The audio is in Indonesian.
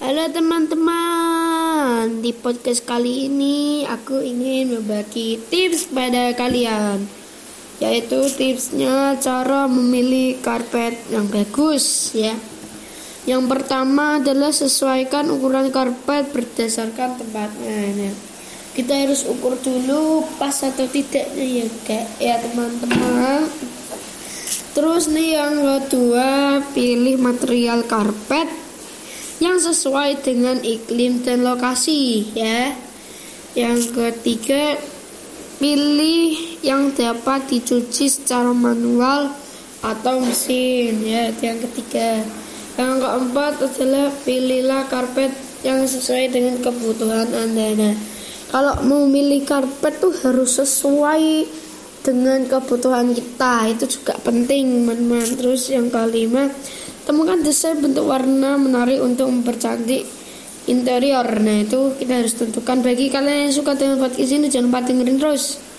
Halo teman-teman, di podcast kali ini aku ingin berbagi tips pada kalian Yaitu tipsnya cara memilih karpet yang bagus ya. Yang pertama adalah sesuaikan ukuran karpet berdasarkan tempatnya ya. Kita harus ukur dulu pas atau tidaknya ya ya teman-teman. Terus nih yang kedua pilih material karpet yang sesuai dengan iklim dan lokasi ya. Yang ketiga, pilih yang dapat dicuci secara manual atau mesin ya. Yang ketiga, yang keempat adalah pilihlah karpet yang sesuai dengan kebutuhan Anda. Nah, kalau mau milih karpet tuh harus sesuai dengan kebutuhan kita itu juga penting teman-teman terus yang kelima Temukan desain bentuk warna menarik untuk mempercantik interior. Nah, itu kita harus tentukan. Bagi kalian yang suka dengan podcast ini, jangan lupa dengerin terus.